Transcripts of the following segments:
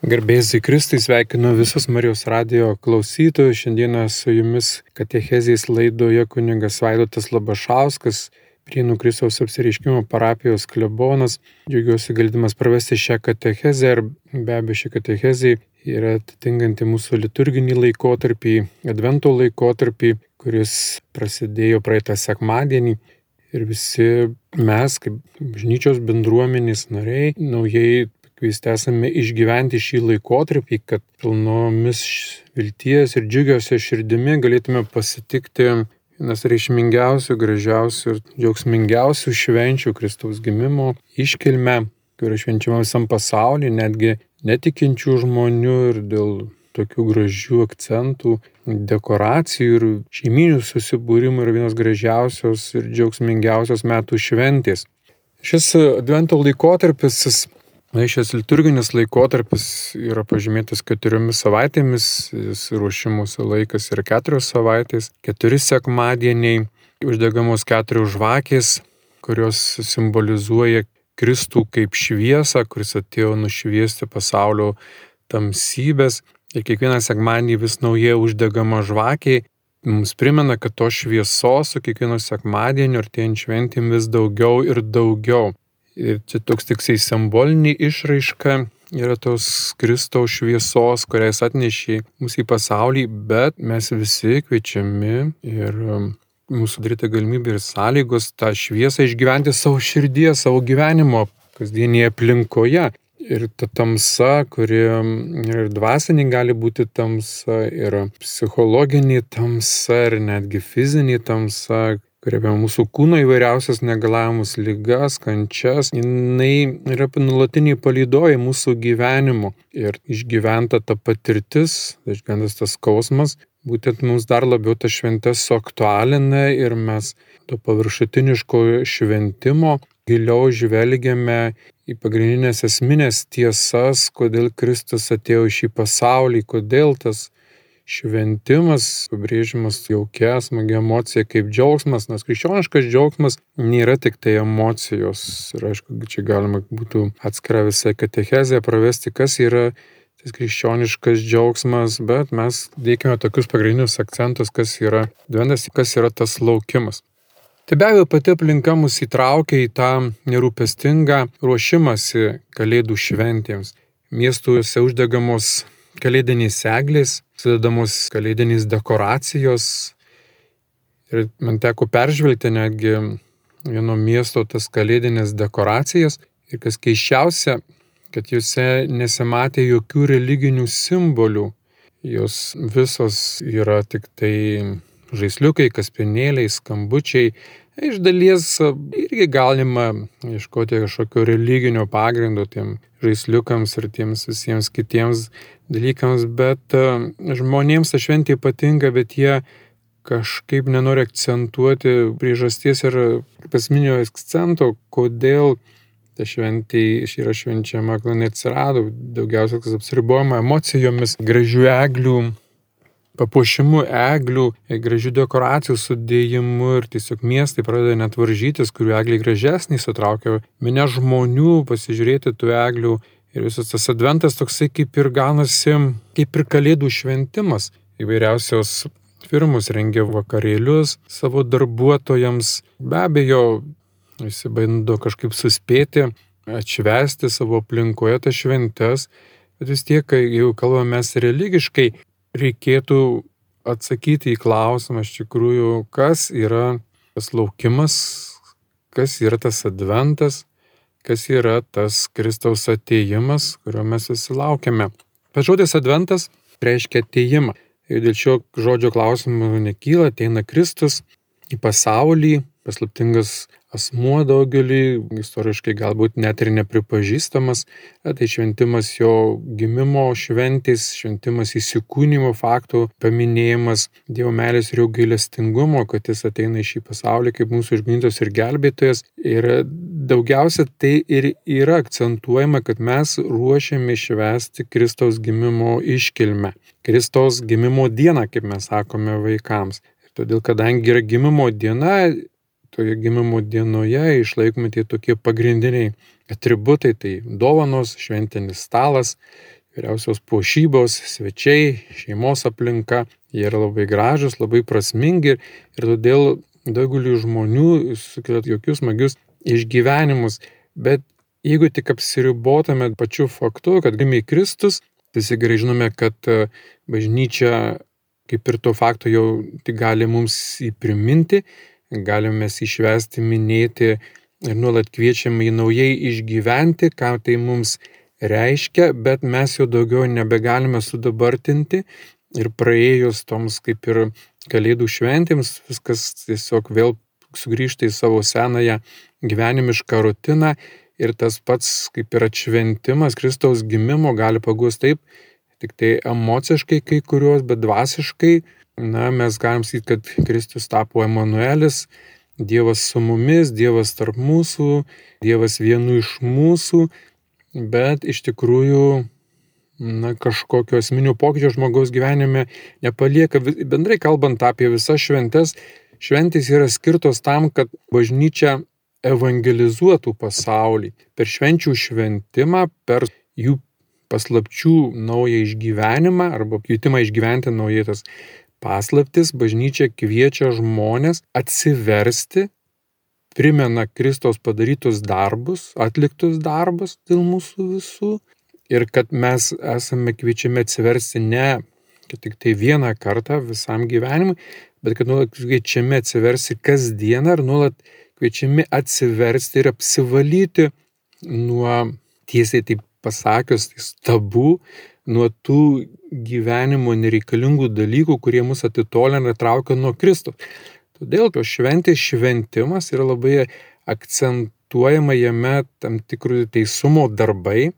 Garbėsiai Kristui sveikinu visus Marijos radio klausytojus. Šiandieną su jumis Katechezijais laidoje kuningas Vaidotas Labašauskas, Prienų Kristaus apsireiškimo parapijos klebonas. Džiaugiuosi galėdamas pravesti šią katechezę ir be abejo ši katechezija yra atitinkanti mūsų liturginį laikotarpį, advento laikotarpį, kuris prasidėjo praeitą sekmadienį. Ir visi mes, kaip bažnyčios bendruomenės nariai, naujai kviesti esame išgyventi šį laikotarpį, kad pilnomis vilties ir džiugiausia širdimi galėtume pasitikti vienas reikšmingiausių, gražiausių ir džiaugsmingiausių švenčių Kristaus gimimo iškilme, kuri švenčiama visam pasaulyje, netgi netikinčių žmonių ir dėl tokių gražių akcentų, dekoracijų ir šeiminių susibūrimų yra vienos gražiausios ir džiaugsmingiausios metų šventės. Šis advento laikotarpis Na, šis liturginis laikotarpis yra pažymėtas keturiomis savaitėmis, ruošimuose laikas yra keturios savaitės, keturi sekmadieniai, uždegamos keturios žvakės, kurios simbolizuoja Kristų kaip šviesą, kuris atėjo nušviesti pasaulio tamsybės. Ir kiekvieną sekmadienį vis naujai uždegama žvakė mums primena, kad to šviesos su kiekvienu sekmadieniu artėjant šventėm vis daugiau ir daugiau. Ir čia toks tiksai simbolinė išraiška yra tos Kristaus šviesos, kuriais atnešė mūsų į pasaulį, bet mes visi kviečiami ir um, mūsų daryta galimybė ir sąlygos tą šviesą išgyventi savo širdyje, savo gyvenimo kasdienėje aplinkoje. Ir ta tamsa, kuri um, ir dvasinė gali būti tamsa, ir psichologinė tamsa, ir netgi fizinė tamsa, kuri apie mūsų kūno įvairiausias negalavimus, lygas, kančias, jinai yra nulatiniai palydojai mūsų gyvenimu. Ir išgyventa ta patirtis, išgyventas tas skausmas, būtent mums dar labiau tą šventę suaktualina ir mes to paviršutiniško šventimo giliau žvelgiame į pagrindinės esminės tiesas, kodėl Kristus atėjo į šį pasaulį, kodėl tas šventimas, pabrėžimas jaukia, smagi emocija kaip džiaugsmas, nes krikščioniškas džiaugsmas nėra tik tai emocijos. Ir aišku, čia galima būtų atskirą visą katechezę pravesti, kas yra tas krikščioniškas džiaugsmas, bet mes dėkime tokius pagrindinius akcentus, kas yra dvendas, kas yra tas laukimas. Tai be abejo pati aplinka mus įtraukia į tą nerūpestingą ruošimąsi kalėdų šventėms. Miestuose uždegamos kalėdinės eglės, sudedamos kalėdinės dekoracijos. Ir man teko peržvelgti netgi vieno miesto tas kalėdinės dekoracijas. Ir kas keiščiausia, kad juose nesimatė jokių religinių simbolių. Jos visos yra tik tai žaisliukai, kaspinėliai, skambučiai. Iš dalies irgi galima ieškoti kažkokio religinio pagrindo tiem žaisliukams ir tiems visiems kitiems dalykams, bet e, žmonėms ta šventė patinka, bet jie kažkaip nenori akcentuoti priežasties ir pasminio akcento, kodėl ta šventė yra švenčiama, kodėl neatsirado, daugiausiai kas apsiribojama emocijomis, gražių eglių, papuošimu eglių, gražių dekoracijų sudėjimu ir tiesiog miestai pradeda net varžytis, kurių egliai gražesnį, sutraukia minę žmonių pasižiūrėti tų eglių Ir visas tas adventas toksai kaip ir gaunasi, kaip ir kalėdų šventimas. Įvairiausios firmos rengia vakarėlius savo darbuotojams. Be abejo, visi bando kažkaip suspėti, atšvesti savo aplinkoje tas šventes. Bet vis tiek, jau kalbame religiškai, reikėtų atsakyti į klausimą iš tikrųjų, kas yra tas laukimas, kas yra tas adventas, kas yra tas Kristaus ateimas, kurio mes visi laukiame. Pats žodis adventas reiškia ateimą. Ir dėl šio žodžio klausimų nekyla, ateina Kristus į pasaulį, paslaptingas asmuo daugelį, istoriškai galbūt net ir nepripažįstamas, tai šventimas jo gimimo šventės, šventimas įsikūnymo faktų paminėjimas, Dievo meilės ir jo gailestingumo, kad jis ateina į šį pasaulį kaip mūsų išganytos ir gelbėtojas. Ir daugiausia tai ir yra akcentuojama, kad mes ruošiame švęsti Kristaus gimimo iškilmę. Kristaus gimimo dieną, kaip mes sakome vaikams. Todėl, kadangi yra gimimo diena, toje gimimo dienoje išlaikomi tie tokie pagrindiniai atributai, tai dovanos, šventinis stalas, vyriausios puošybos, svečiai, šeimos aplinka, jie yra labai gražus, labai prasmingi ir todėl daugeliu žmonių sukelia jokius smagius išgyvenimus, bet jeigu tik apsiribotume pačiu faktu, kad gimė Kristus, visi gerai žinome, kad e, bažnyčia kaip ir to fakto jau tik gali mums įpriminti, galime mes išvesti, minėti ir nuolat kviečiam jį naujai išgyventi, ką tai mums reiškia, bet mes jau daugiau nebegalime sudabartinti. Ir praėjus toms kaip ir kalėdų šventėms, viskas tiesiog vėl sugrįžta į savo senąją gyvenimišką rutiną ir tas pats kaip ir atšventimas Kristaus gimimo gali pagus taip, tik tai emociškai kai kuriuos, bet dvasiškai, na, mes galim sakyti, kad Kristus tapo Emanuelis, Dievas su mumis, Dievas tarp mūsų, Dievas vienu iš mūsų, bet iš tikrųjų na, kažkokio esminių pokyčių žmogaus gyvenime nepalieka. Bendrai kalbant apie visas šventes, šventės yra skirtos tam, kad bažnyčia evangelizuotų pasaulį. Per švenčių šventimą, per jų paslapčių naują išgyvenimą arba kvietimą išgyventi naujai tas paslaptis, bažnyčia kviečia žmonės atsiversti, primena Kristaus padarytus darbus, atliktus darbus dėl mūsų visų. Ir kad mes esame kviečiami atsiversti ne kad tik tai vieną kartą visam gyvenimui, bet kad nuolat kviečiami atsiversti kasdieną ir nuolat kviečiami atsiversti ir apsivalyti nuo, tiesiai taip pasakius, stabų, nuo tų gyvenimo nereikalingų dalykų, kurie mus atitolina ir traukia nuo Kristų. Todėl to šventės šventimas yra labai akcentuojama jame tam tikrų teisumo darbai,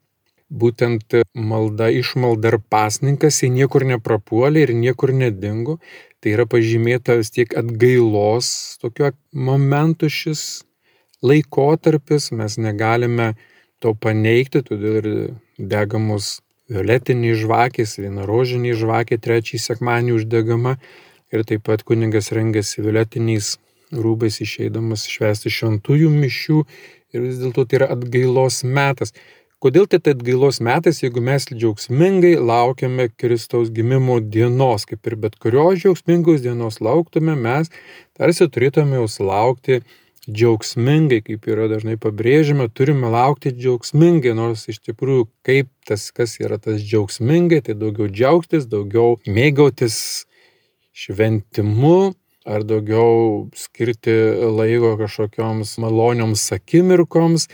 būtent malda, išmalda ir pasninkas, jie niekur neprapuolė ir niekur nedingo. Tai yra pažymėta vis tiek atgailos tokio momentų šis laikotarpis, mes negalime to paneigti, todėl ir degamos violetiniai žvakės, viena rožiniai žvakė, trečiai sekmanį uždegama ir taip pat kuningas rengiasi violetiniais rūbais išeidamas švęsti šventųjų mišių ir vis dėlto tai yra atgailos metas. Kodėl tai atgailos metais, jeigu mes džiaugsmingai laukiame Kristaus gimimo dienos, kaip ir bet kurios džiaugsmingos dienos lauktume, mes tarsi turėtume jau laukti džiaugsmingai, kaip yra dažnai pabrėžiama, turime laukti džiaugsmingai, nors iš tikrųjų kaip tas, kas yra tas džiaugsmingai, tai daugiau džiaugtis, daugiau mėgautis šventimu, ar daugiau skirti laiko kažkokioms malonioms akimirkoms,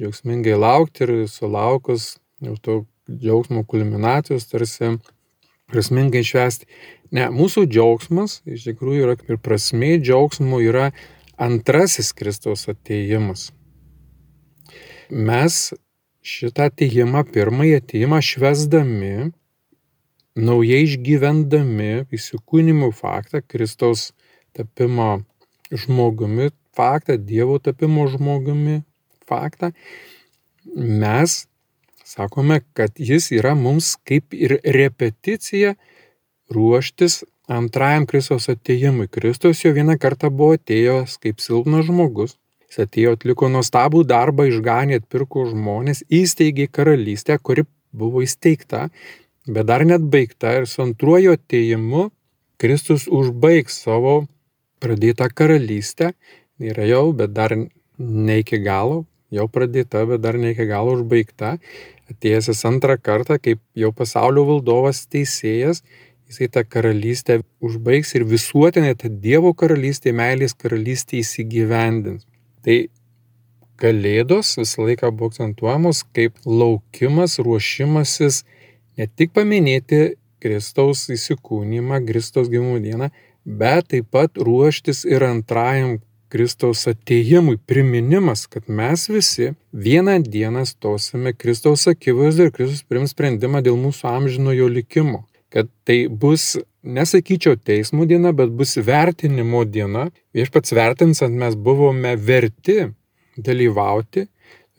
džiaugsmingai laukti ir sulaukus jau to džiaugsmo kulminacijos tarsi prasmingai švesti. Ne, mūsų džiaugsmas iš tikrųjų yra ir prasmė džiaugsmo yra antrasis Kristaus ateimas. Mes šitą ateimą, pirmąjį ateimą švesdami, naujai išgyvendami įsikūnimų faktą, Kristaus tapimo žmogumi faktą, Dievo tapimo žmogumi faktą, mes sakome, kad jis yra mums kaip ir repeticija ruoštis antrajam Kristos ateimui. Kristus jau vieną kartą buvo atėjęs kaip silpnas žmogus. Jis atėjo, atliko nuostabų darbą, išganė, atpirko žmonės, įsteigė karalystę, kuri buvo įsteigta, bet dar net baigta ir su antruoju ateimu Kristus užbaigs savo pradėtą karalystę. Yra jau, bet dar ne iki galo, jau pradėta, bet dar ne iki galo užbaigta. Atėjęs antrą kartą, kaip jau pasaulio valdovas teisėjas, jisai tą karalystę užbaigs ir visuotinai tą Dievo karalystę, meilės karalystę įsigyvendins. Tai Kalėdos visą laiką buvo akcentuojamos kaip laukimas, ruošimasis ne tik paminėti Kristaus įsikūnymą, Kristaus gimimo dieną, bet taip pat ruoštis ir antrajam Kristaus ateimui priminimas, kad mes visi vieną dieną stosime Kristaus akivaizdu ir Kristus prims sprendimą dėl mūsų amžinojo likimo. Kad tai bus, nesakyčiau teismų diena, bet bus vertinimo diena. Viešpats vertins, kad mes buvome verti dalyvauti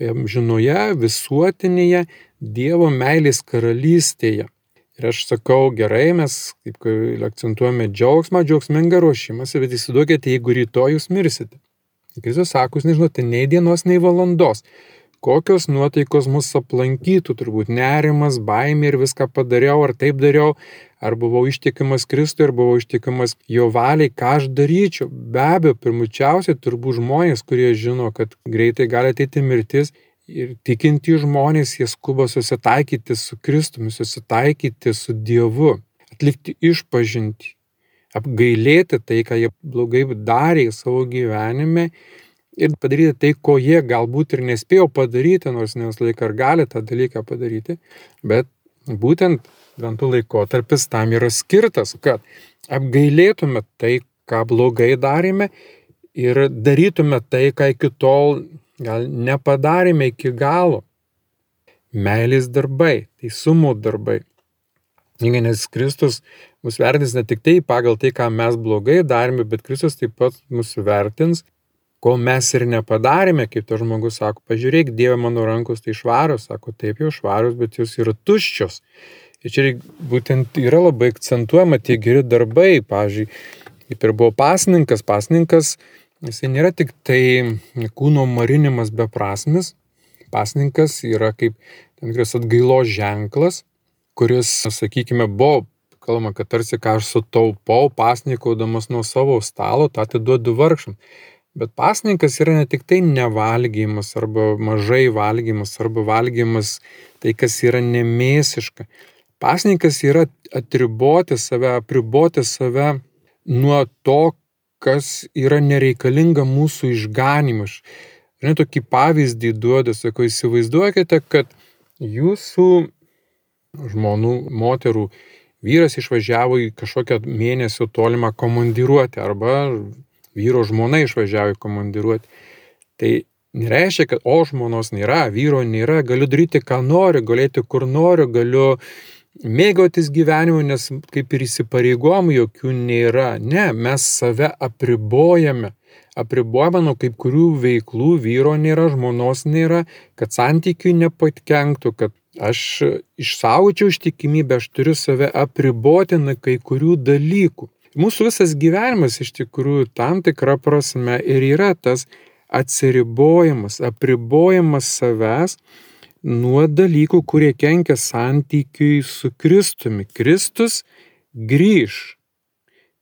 žinoje visuotinėje Dievo meilės karalystėje. Ir aš sakau, gerai, mes kaip akcentuojame džiaugsmą, džiaugsmingą ruošimąsi, bet įsivaizduokite, jeigu rytoj jūs mirsite. Kristus sako, jūs nežinote nei dienos, nei valandos, kokios nuotaikos mus aplankytų, turbūt nerimas, baimė ir viską padariau, ar taip dariau, ar buvau ištikimas Kristui, ar buvau ištikimas jo valiai, ką aš daryčiau. Be abejo, pirmučiausiai turbūt žmonės, kurie žino, kad greitai gali ateiti mirtis ir tikinti žmonės, jie skuba susitaikyti su Kristumi, susitaikyti su Dievu, atlikti išpažinti, apgailėti tai, ką jie blogai darė savo gyvenime ir padaryti tai, ko jie galbūt ir nespėjo padaryti, nors ne visą laiką ar gali tą dalyką padaryti, bet būtent ventų laikotarpis tam yra skirtas, kad apgailėtume tai, ką blogai darėme ir darytume tai, ką iki tol gal nepadarėme iki galo. Meilės darbai, teisumo darbai. Nes Kristus mus vertins ne tik tai pagal tai, ką mes blogai darėme, bet Kristus taip pat mus vertins Kol mes ir nepadarėme, kaip tas žmogus sako, pažiūrėk, Dieve mano rankos tai švarios, sako, taip jau švarios, bet jos yra tuščios. Ir čia būtent yra labai akcentuojama tie geri darbai, pavyzdžiui, kaip ir buvo pasninkas, pasninkas, jisai nėra tik tai kūno marinimas beprasmis, pasninkas yra kaip tam tikras atgailos ženklas, kuris, sakykime, buvo kalbama, kad tarsi ką aš sutaupau, pasnikaudamas nuo savo stalo, tą atiduodu vargšam. Bet pasninkas yra ne tik tai nevalgymas arba mažai valgymas arba valgymas tai, kas yra nemėsiška. Pasninkas yra atriboti save, apriboti save nuo to, kas yra nereikalinga mūsų išganimas. Žinai, tokį pavyzdį duodu, sakau, įsivaizduokite, kad jūsų žmonų, moterų vyras išvažiavo į kažkokią mėnesio tolimą komandiruotę arba vyro žmona išvažiavo į komandiruotę. Tai nereiškia, kad o žmonos nėra, vyro nėra, galiu daryti, ką noriu, galėti kur noriu, galiu mėgautis gyvenimu, nes kaip ir įsipareigojimų jokių nėra. Ne, mes save apribojame. Apribojame nuo kaip kurių veiklų, vyro nėra, žmonos nėra, kad santykiui nepatkenktų, kad aš išsaugočiau ištikimybę, aš turiu save apriboti nuo kai kurių dalykų. Mūsų visas gyvenimas iš tikrųjų tam tikra prasme ir yra tas atsiribojimas, apribojimas savęs nuo dalykų, kurie kenkia santykiui su Kristumi. Kristus grįž,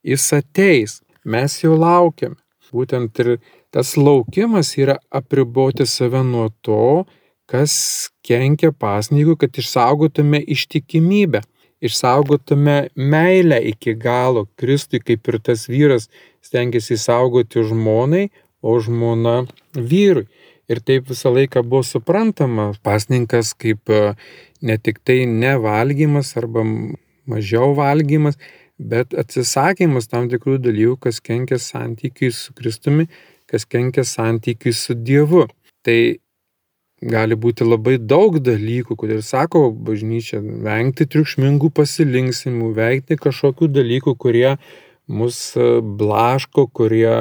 jis ateis, mes jau laukiame. Būtent ir tas laukimas yra apriboti save nuo to, kas kenkia pasnygų, kad išsaugotume ištikimybę išsaugotume meilę iki galo Kristui, kaip ir tas vyras stengiasi saugoti žmonai, o žmona vyrui. Ir taip visą laiką buvo suprantama pasninkas kaip e, ne tik tai nevalgymas arba mažiau valgymas, bet atsisakymas tam tikrų dalykų, kas kenkia santykiai su Kristumi, kas kenkia santykiai su Dievu. Tai gali būti labai daug dalykų, kodėl sako bažnyčia, vengti triukšmingų pasilinksmimų, vengti kažkokių dalykų, kurie mus e, blaško, kurie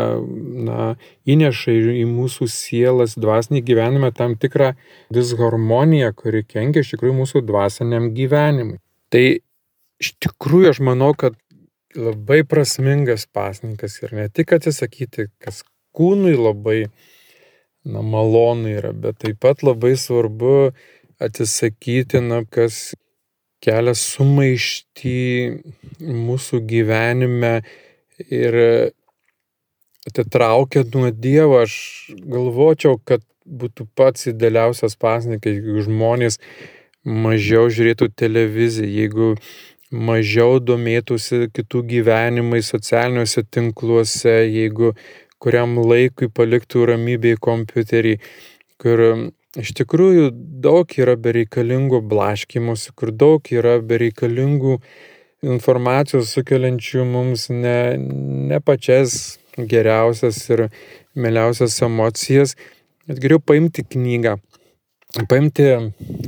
na, įneša į mūsų sielas dvasinį gyvenimą tam tikrą disharmoniją, kuri kenkia iš tikrųjų mūsų dvasiniam gyvenimui. Tai iš tikrųjų aš manau, kad labai prasmingas pasninkas ir ne tik atsisakyti, kas kūnui labai na, malonu yra, bet taip pat labai svarbu atsisakyti, na, kas kelia sumaištį mūsų gyvenime ir atitraukia nuo Dievo. Aš galvočiau, kad būtų pats idealiausias pasnikas, jeigu žmonės mažiau žiūrėtų televiziją, jeigu mažiau domėtųsi kitų gyvenimai socialiniuose tinkluose, jeigu kuriam laikui paliktų ramybėje kompiuterį, kur um, iš tikrųjų daug yra bereikalingų blaškymusi, kur daug yra bereikalingų informacijos sukeliančių mums ne, ne pačias geriausias ir mieliausias emocijas, bet geriau paimti knygą, paimti,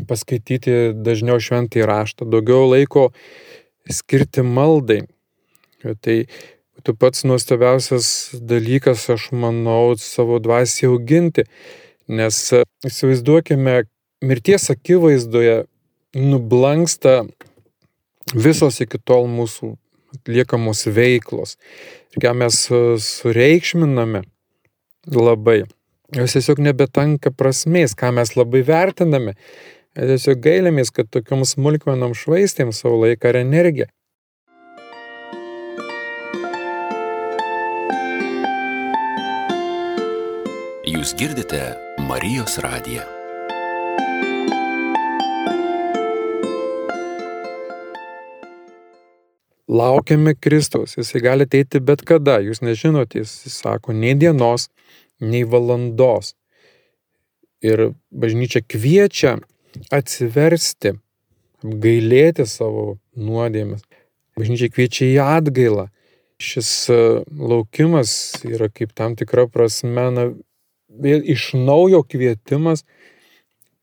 paskaityti dažniau šventąjį raštą, daugiau laiko skirti maldai. Tai būtų pats nuostabiausias dalykas, aš manau, savo dvasiai auginti. Nes e, įsivaizduokime, mirties akivaizdoje nublanksta visos iki tol mūsų atliekamos veiklos. Ir ką mes e, sureikšminame labai. jos tiesiog nebetanka prasmės, ką mes labai vertiname. Tiesiog gailėmės, kad tokiom smulkmenom švaistėm savo laiką ir energiją. Jūs girdite Marijos radiją. Laukiame Kristaus, jisai gali ateiti bet kada, jūs nežinote, jis sako, nei dienos, nei valandos. Ir bažnyčia kviečia atsiversti, apgailėti savo nuodėmes. Bažnyčia kviečia į atgailą. Šis e, laukimas yra kaip tam tikra prasme, na, vėl iš naujo kvietimas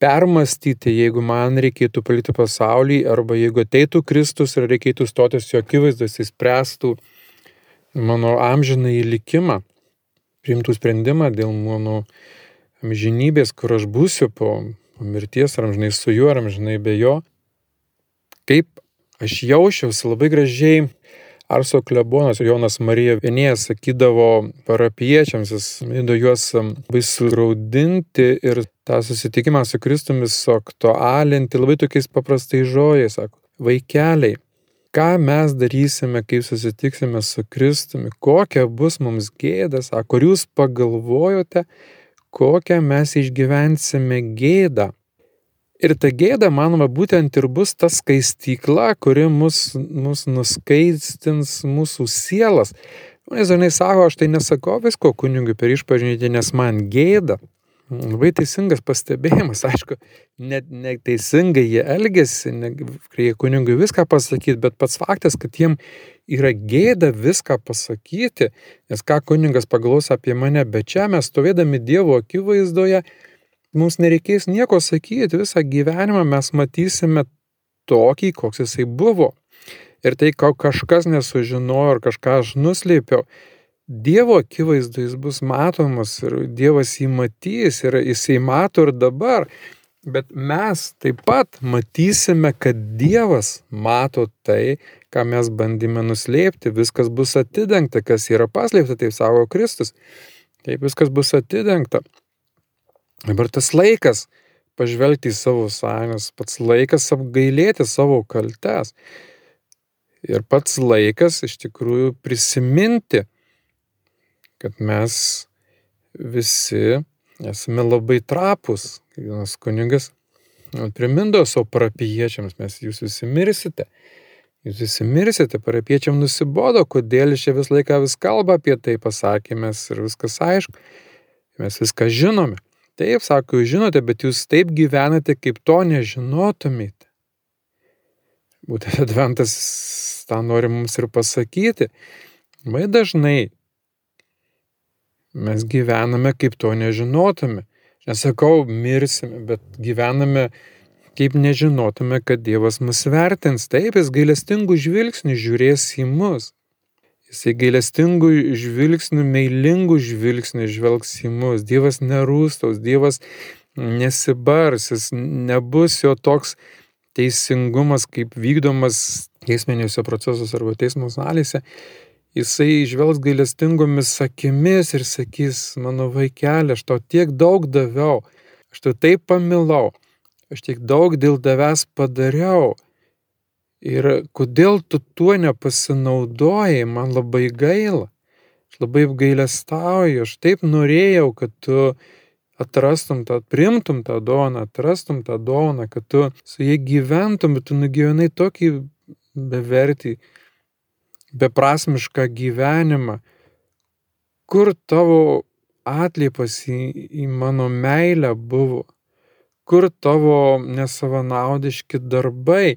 permastyti, jeigu man reikėtų palikti pasaulį, arba jeigu ateitų Kristus ir reikėtų stotis jo akivaizdos, jis spręstų mano amžiną įlikimą priimtų sprendimą dėl mano amžinybės, kur aš būsiu po, po mirties, ar amžinai su juo, ar amžinai be jo. Kaip aš jaučiausi labai gražiai Arso klebonas Jonas Marija Vienėjas sakydavo parapiečiams, jis mėdo juos labai suraudinti ir tą susitikimą su Kristumi suaktualinti labai tokiais paprastais žodžiais, sako, vaikeliai, ką mes darysime, kai susitiksime su Kristumi, kokia bus mums gėda, sako, ar jūs pagalvojote, kokią mes išgyvensime gėdą. Ir ta gėda, manoma, būtent ir bus ta skaistykla, kuri mus, mus nuskaistins mūsų sielas. Žmonės dažnai sako, aš tai nesakau visko kunigui per išpažinti, nes man gėda. Labai teisingas pastebėjimas, aišku, net neteisingai jie elgesi, ne, reikia kunigui viską pasakyti, bet pats faktas, kad jiem yra gėda viską pasakyti, nes ką kunigas pagalvos apie mane, bet čia mes stovėdami Dievo akivaizdoje, mums nereikės nieko sakyti, visą gyvenimą mes matysime tokį, koks jisai buvo. Ir tai, ko kažkas nesužinojo ar kažką aš nuslėpiau, Dievo akivaizdu jis bus matomas ir Dievas jį matys ir jisai mato ir dabar. Bet mes taip pat matysime, kad Dievas mato tai, ką mes bandėme nuslėpti, viskas bus atidengta, kas yra paslėpta, taip savo Kristus. Taip viskas bus atidengta. Dabar tas laikas pažvelgti į savo sąjungas, pats laikas apgailėti savo kaltes. Ir pats laikas iš tikrųjų prisiminti, kad mes visi esame labai trapus. Vienas kunigas primindavo savo parapiečiams, mes jūs visi mirsite. Jūs visi mirsite, parapiečiam nusibodo, kodėl čia vis laiką vis kalba apie tai, pasakėmės ir viskas aišku. Mes viską žinome. Taip, sako, jūs žinote, bet jūs taip gyvenate, kaip to nežinotumėte. Būtent Adventas tą nori mums ir pasakyti. Labai dažnai Mes gyvename kaip to nežinotume. Nesakau, mirsime, bet gyvename kaip nežinotume, kad Dievas mus vertins. Taip, jis gailestingų žvilgsnių žiūrės į mus. Jisai gailestingų žvilgsnių, meilingų žvilgsnių žvelgs į mus. Dievas nerūstaus, Dievas nesibars, jis nebus jo toks teisingumas, kaip vykdomas teisminiuose procesuose arba teismo salėse jisai žvelgs gailestingomis akimis ir sakys, mano vaikeli, aš tau tiek daug daviau, aš tau taip pamilau, aš tiek daug dėl tavęs padariau. Ir kodėl tu tuo nepasinaudojai, man labai gaila. Aš labai gailestauju, aš taip norėjau, kad tu atrastum tą, primtum tą dovaną, atrastum tą dovaną, kad tu su jie gyventum, bet tu nugyvenai tokį bevertį beprasmišką gyvenimą, kur tavo atliepas į, į mano meilę buvo, kur tavo nesavanaudiški darbai.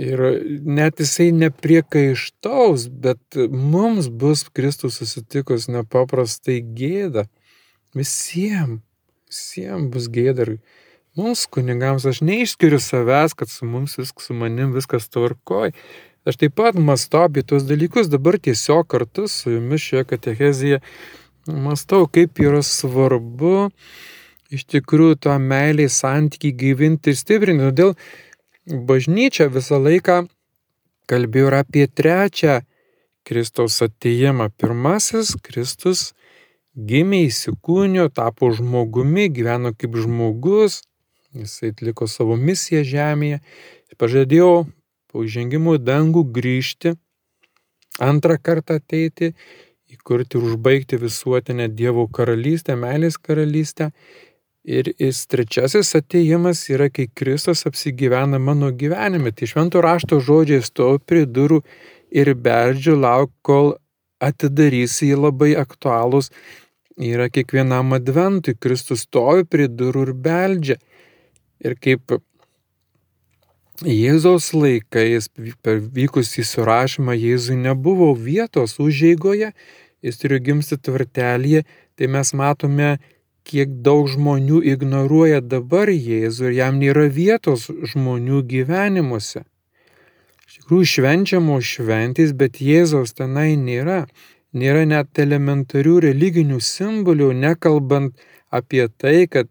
Ir net jisai nepriekaištaus, bet mums bus Kristus susitikus nepaprastai gėda. Visiems, visiems bus gėda. Ir mums kunigams aš neišskiriu savęs, kad su mums viskas, su manim viskas tvarkoj. Aš taip pat mąstau apie tuos dalykus, dabar tiesiog kartu su jumis šioje katechezėje mąstau, kaip yra svarbu iš tikrųjų tą meilį santykį gyvinti ir stiprinti. Todėl bažnyčia visą laiką kalbėjo ir apie trečią Kristaus atėjimą. Pirmasis Kristus gimė įsikūnio, tapo žmogumi, gyveno kaip žmogus, jisai atliko savo misiją žemėje, pažadėjo po įžengimo į dangų grįžti, antrą kartą ateiti, įkurti ir užbaigti visuotinę Dievo karalystę, meilės karalystę. Ir jis trečiasis ateimas yra, kai Kristus apsigyvena mano gyvenime. Tai švento rašto žodžiai stovi prie durų ir beldžiu lauk, kol atidarys jį labai aktualūs. Yra kiekvienam adventui, Kristus stovi prie durų ir beldžia. Ir kaip Jėzaus laikais per vykusį surašymą Jėzui nebuvo vietos užėgoje, jis turi gimsti tvartelėje, tai mes matome, kiek daug žmonių ignoruoja dabar Jėzų ir jam nėra vietos žmonių gyvenimuose. Iš tikrųjų švenčiamos šventys, bet Jėzaus tenai nėra. Nėra net elementarių religinių simbolių, nekalbant apie tai, kad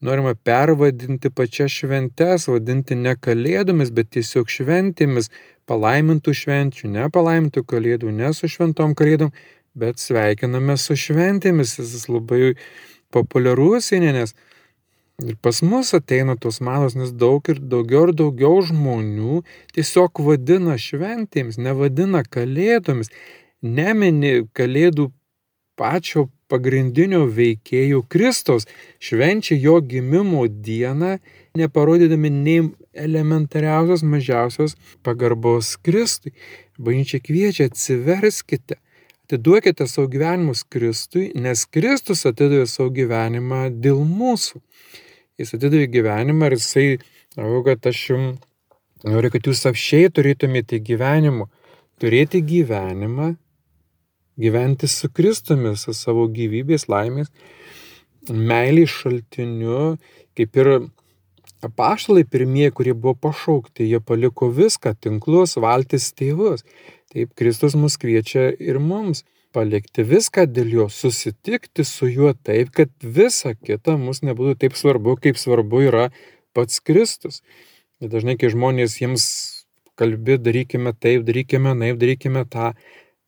norima pervadinti pačias šventes, vadinti ne kalėdomis, bet tiesiog šventėmis, palaimintų švenčių, ne palaimintų kalėdų, ne su šventom kalėdom, bet sveikiname su šventėmis. Jis labai populiarus įnenės. Ir pas mus ateina tos malos, nes daug ir daugiau ir daugiau žmonių tiesiog vadina šventėms, nevadina kalėdomis, nemini kalėdų pačio pagrindinio veikėjų Kristaus, švenčia jo gimimo dieną, neparodydami nei elementariausios mažiausios pagarbos Kristui. Bažnyčia kviečia atsiverskite, atiduokite savo gyvenimus Kristui, nes Kristus atidavė savo gyvenimą dėl mūsų. Jis atidavė gyvenimą ir jisai, žinau, kad aš jums noriu, kad jūs apšiai turėtumėte gyvenimą. Turėti gyvenimą gyventi su Kristumi, su savo gyvybės laimės, meilės šaltiniu, kaip ir apaštalai pirmieji, kurie buvo pašaukti, jie paliko viską, tinklus, valtis tėvus. Taip Kristus mus kviečia ir mums palikti viską dėl jo, susitikti su juo taip, kad visa kita mus nebūtų taip svarbu, kaip svarbu yra pats Kristus. Ir dažnai, kai žmonės jiems kalbi, darykime taip, darykime naip, darykime tą,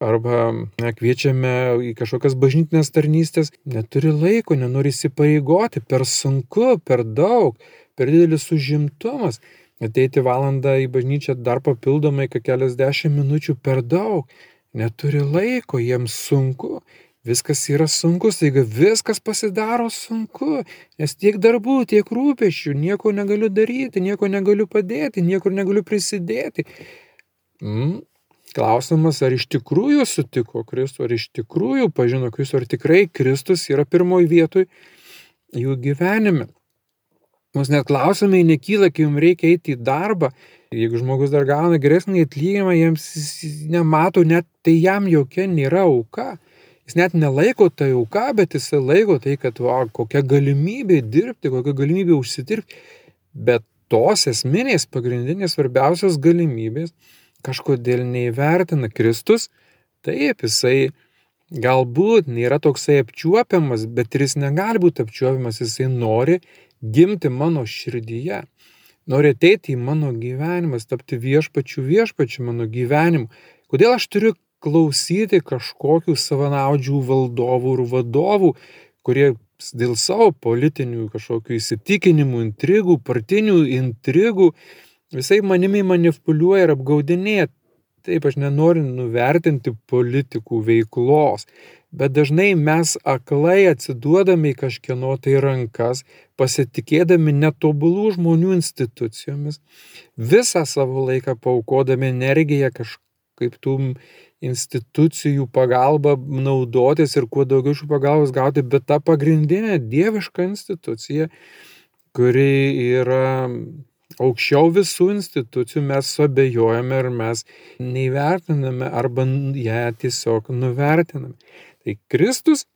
arba na, kviečiame į kažkokias bažnytinės tarnystės, neturi laiko, nenori įsipareigoti, per sunku, per daug, per didelis užimtumas. Ateiti valandą į bažnyčią dar papildomai, kad keliasdešimt minučių per daug. Neturi laiko, jiems sunku. Viskas yra sunku, staiga viskas pasidaro sunku, nes tiek darbų, tiek rūpešių, nieko negaliu daryti, nieko negaliu padėti, niekur negaliu prisidėti. Mm, Klausimas, ar iš tikrųjų sutiko Kristų, ar iš tikrųjų pažino Kristų, ar tikrai Kristus yra pirmoji vietoj jų gyvenime. Mums net klausimai nekyla, kai jums reikia eiti į darbą. Jeigu žmogus dar gauna geresnį atlyginimą, jiems nemato, net tai jam jokia nėra auka. Jis net nelaiko tai auka, bet jis laiko tai, kad va, kokia galimybė dirbti, kokia galimybė užsidirbti. Bet tos esminės, pagrindinės, svarbiausios galimybės kažkodėl neįvertina Kristus, taip jisai galbūt nėra toksai apčiuopiamas, bet ir jis negali būti apčiuopiamas, jisai nori gimti mano širdyje, nori ateiti į mano gyvenimą, tapti viešpačių viešpačių mano gyvenimu. Kodėl aš turiu klausyti kažkokių savanaudžių valdovų ir vadovų, kurie dėl savo politinių kažkokių įsitikinimų, intrigų, partinių intrigų, visai manimi manipuliuoja ir apgaudinėja. Taip, aš nenoriu nuvertinti politikų veiklos, bet dažnai mes aklai atsiduodami į kažkieno tai rankas, pasitikėdami netobulų žmonių institucijomis, visą savo laiką paukodami energiją kažkaip tų institucijų pagalba naudotis ir kuo daugiau šių pagalbos gauti, bet ta pagrindinė dieviška institucija, kuri yra aukščiau visų institucijų mes suabejojame ir mes neįvertiname arba ją tiesiog nuvertiname. Tai Kristus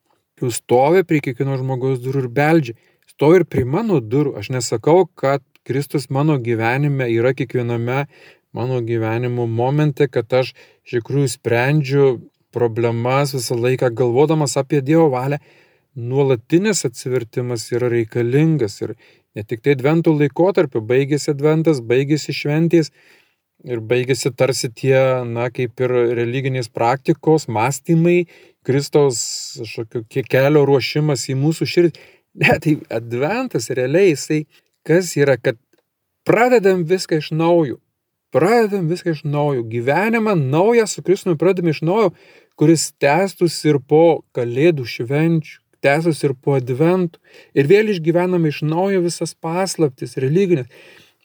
jau stovi prie kiekvieno žmogaus durų ir beldžia. Stovi ir prie mano durų. Aš nesakau, kad Kristus mano gyvenime yra kiekviename mano gyvenimo momente, kad aš iš tikrųjų sprendžiu problemas visą laiką galvodamas apie Dievo valią. Nuolatinis atsivertimas yra reikalingas ir ne tik tai advento laikotarpiu, baigėsi adventas, baigėsi šventės, ir baigėsi tarsi tie, na, kaip ir religinės praktikos, mąstymai, Kristaus kažkokio kelio ruošimas į mūsų širdį. Ne, tai adventas realiai jisai, kas yra, kad pradedam viską iš naujo. Pradedam viską iš naujo. Gyvenimą naują su Kristumi pradedam iš naujo, kuris tęstųsi ir po kalėdų švenčių, tęstųsi ir po adventų. Ir vėl išgyvename iš naujo visas paslaptis religinės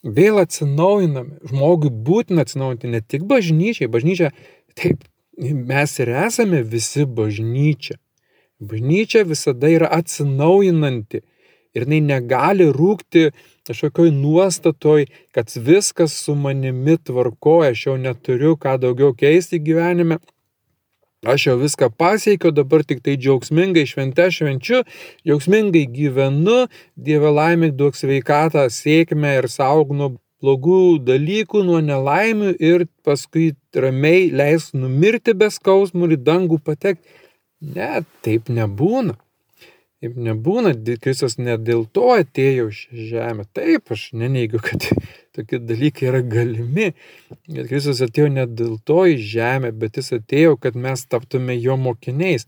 vėl atsinaujiname. Žmogui būtina atsinaujinti ne tik bažnyčiai, bažnyčia, taip, mes ir esame visi bažnyčia. Bažnyčia visada yra atsinaujinanti ir jinai negali rūkti kažkokioj nuostatoj, kad viskas su manimi tvarkoja, aš jau neturiu ką daugiau keisti gyvenime. Aš jau viską pasiekiau, dabar tik tai džiaugsmingai švente švenčiu, džiaugsmingai gyvenu, Dieve laimė duok sveikatą, sėkmę ir saug nuo blogų dalykų, nuo nelaimių ir paskui ramiai leis numirti be skausmų ir dangų patekti. Ne, taip nebūna. Taip nebūna, Kristus ne dėl to atėjo šią žemę. Taip, aš neneigiu, kad tokie dalykai yra galimi. Bet Kristus atėjo ne dėl to į žemę, bet jis atėjo, kad mes taptume jo mokiniais,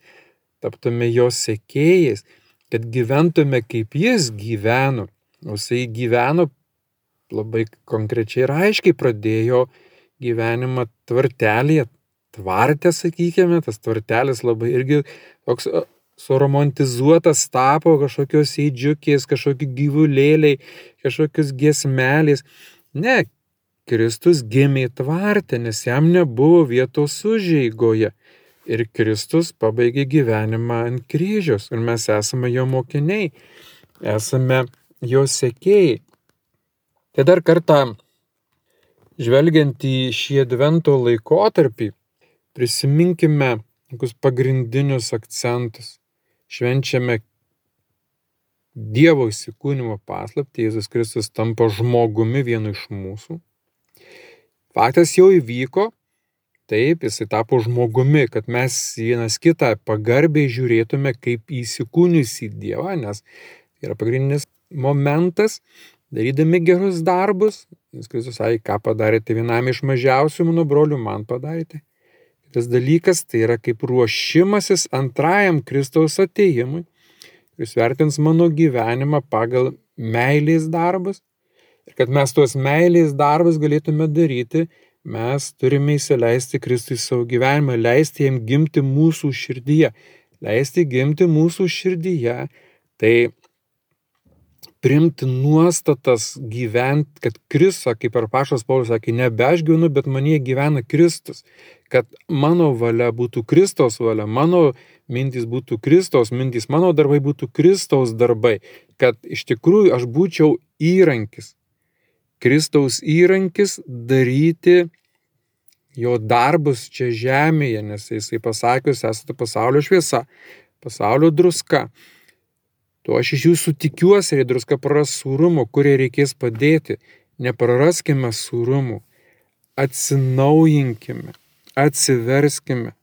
taptume jo sekėjais, kad gyventume kaip jis gyveno. O jisai gyveno labai konkrečiai ir aiškiai pradėjo gyvenimą tvartelėje, tvartė, sakykime, tas tvartelis labai irgi toks suromantizuotas tapo kažkokios eidžiukės, kažkokie gyvulėliai, kažkokios giesmelės. Ne, Kristus gimė tvarte, nes jam nebuvo vietos užėgoje. Ir Kristus pabaigė gyvenimą ant kryžiaus ir mes esame jo mokiniai, esame jo sekėjai. Tai dar kartą, žvelgiant į šį advento laikotarpį, prisiminkime tokius pagrindinius akcentus švenčiame Dievo įsikūnimo paslapti, Jėzus Kristus tampa žmogumi vienu iš mūsų. Faktas jau įvyko, taip, jisai tapo žmogumi, kad mes vienas kitą pagarbiai žiūrėtume kaip įsikūniusi Dievą, nes yra pagrindinis momentas, darydami gerus darbus. Jis Kristus sakė, ką padarėte vienam iš mažiausių mano brolių, man padarėte. Tas dalykas tai yra kaip ruošimasis antrajam Kristaus ateimui, kuris vertins mano gyvenimą pagal meilės darbus. Ir kad mes tuos meilės darbus galėtume daryti, mes turime įsileisti Kristui savo gyvenimą, leisti jam gimti mūsų širdyje. Leisti gimti mūsų širdyje, tai primti nuostatas gyventi, kad Kristus, kaip ir Pašas Paulius sakė, nebe aš gyvenu, bet manie gyvena Kristus. Kad mano valia būtų Kristaus valia, mano mintys būtų Kristaus mintys, mano darbai būtų Kristaus darbai. Kad iš tikrųjų aš būčiau įrankis. Kristaus įrankis daryti jo darbus čia žemėje, nes jisai pasakius, esate pasaulio šviesa, pasaulio druska. Tuo aš iš jūsų tikiuosi, jei druska praras sūrumo, kurie reikės padėti. Nepraraskime sūrumų. Atsinaujinkime, atsiverskime.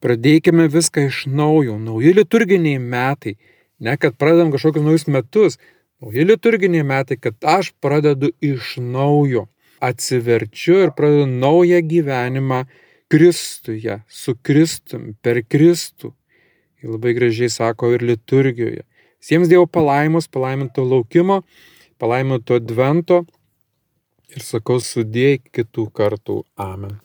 Pradėkime viską iš naujo. Nauji liturginiai metai. Ne kad pradedam kažkokius naujus metus. Nauji liturginiai metai, kad aš pradedu iš naujo. Atsiverčiu ir pradedu naują gyvenimą Kristuje, su Kristum, per Kristų. Ir labai gražiai sako ir liturgijoje. Visiems Dievo palaimos, palaiminto laukimo, palaiminto advento ir sakau sudėjai kitų kartų. Amen.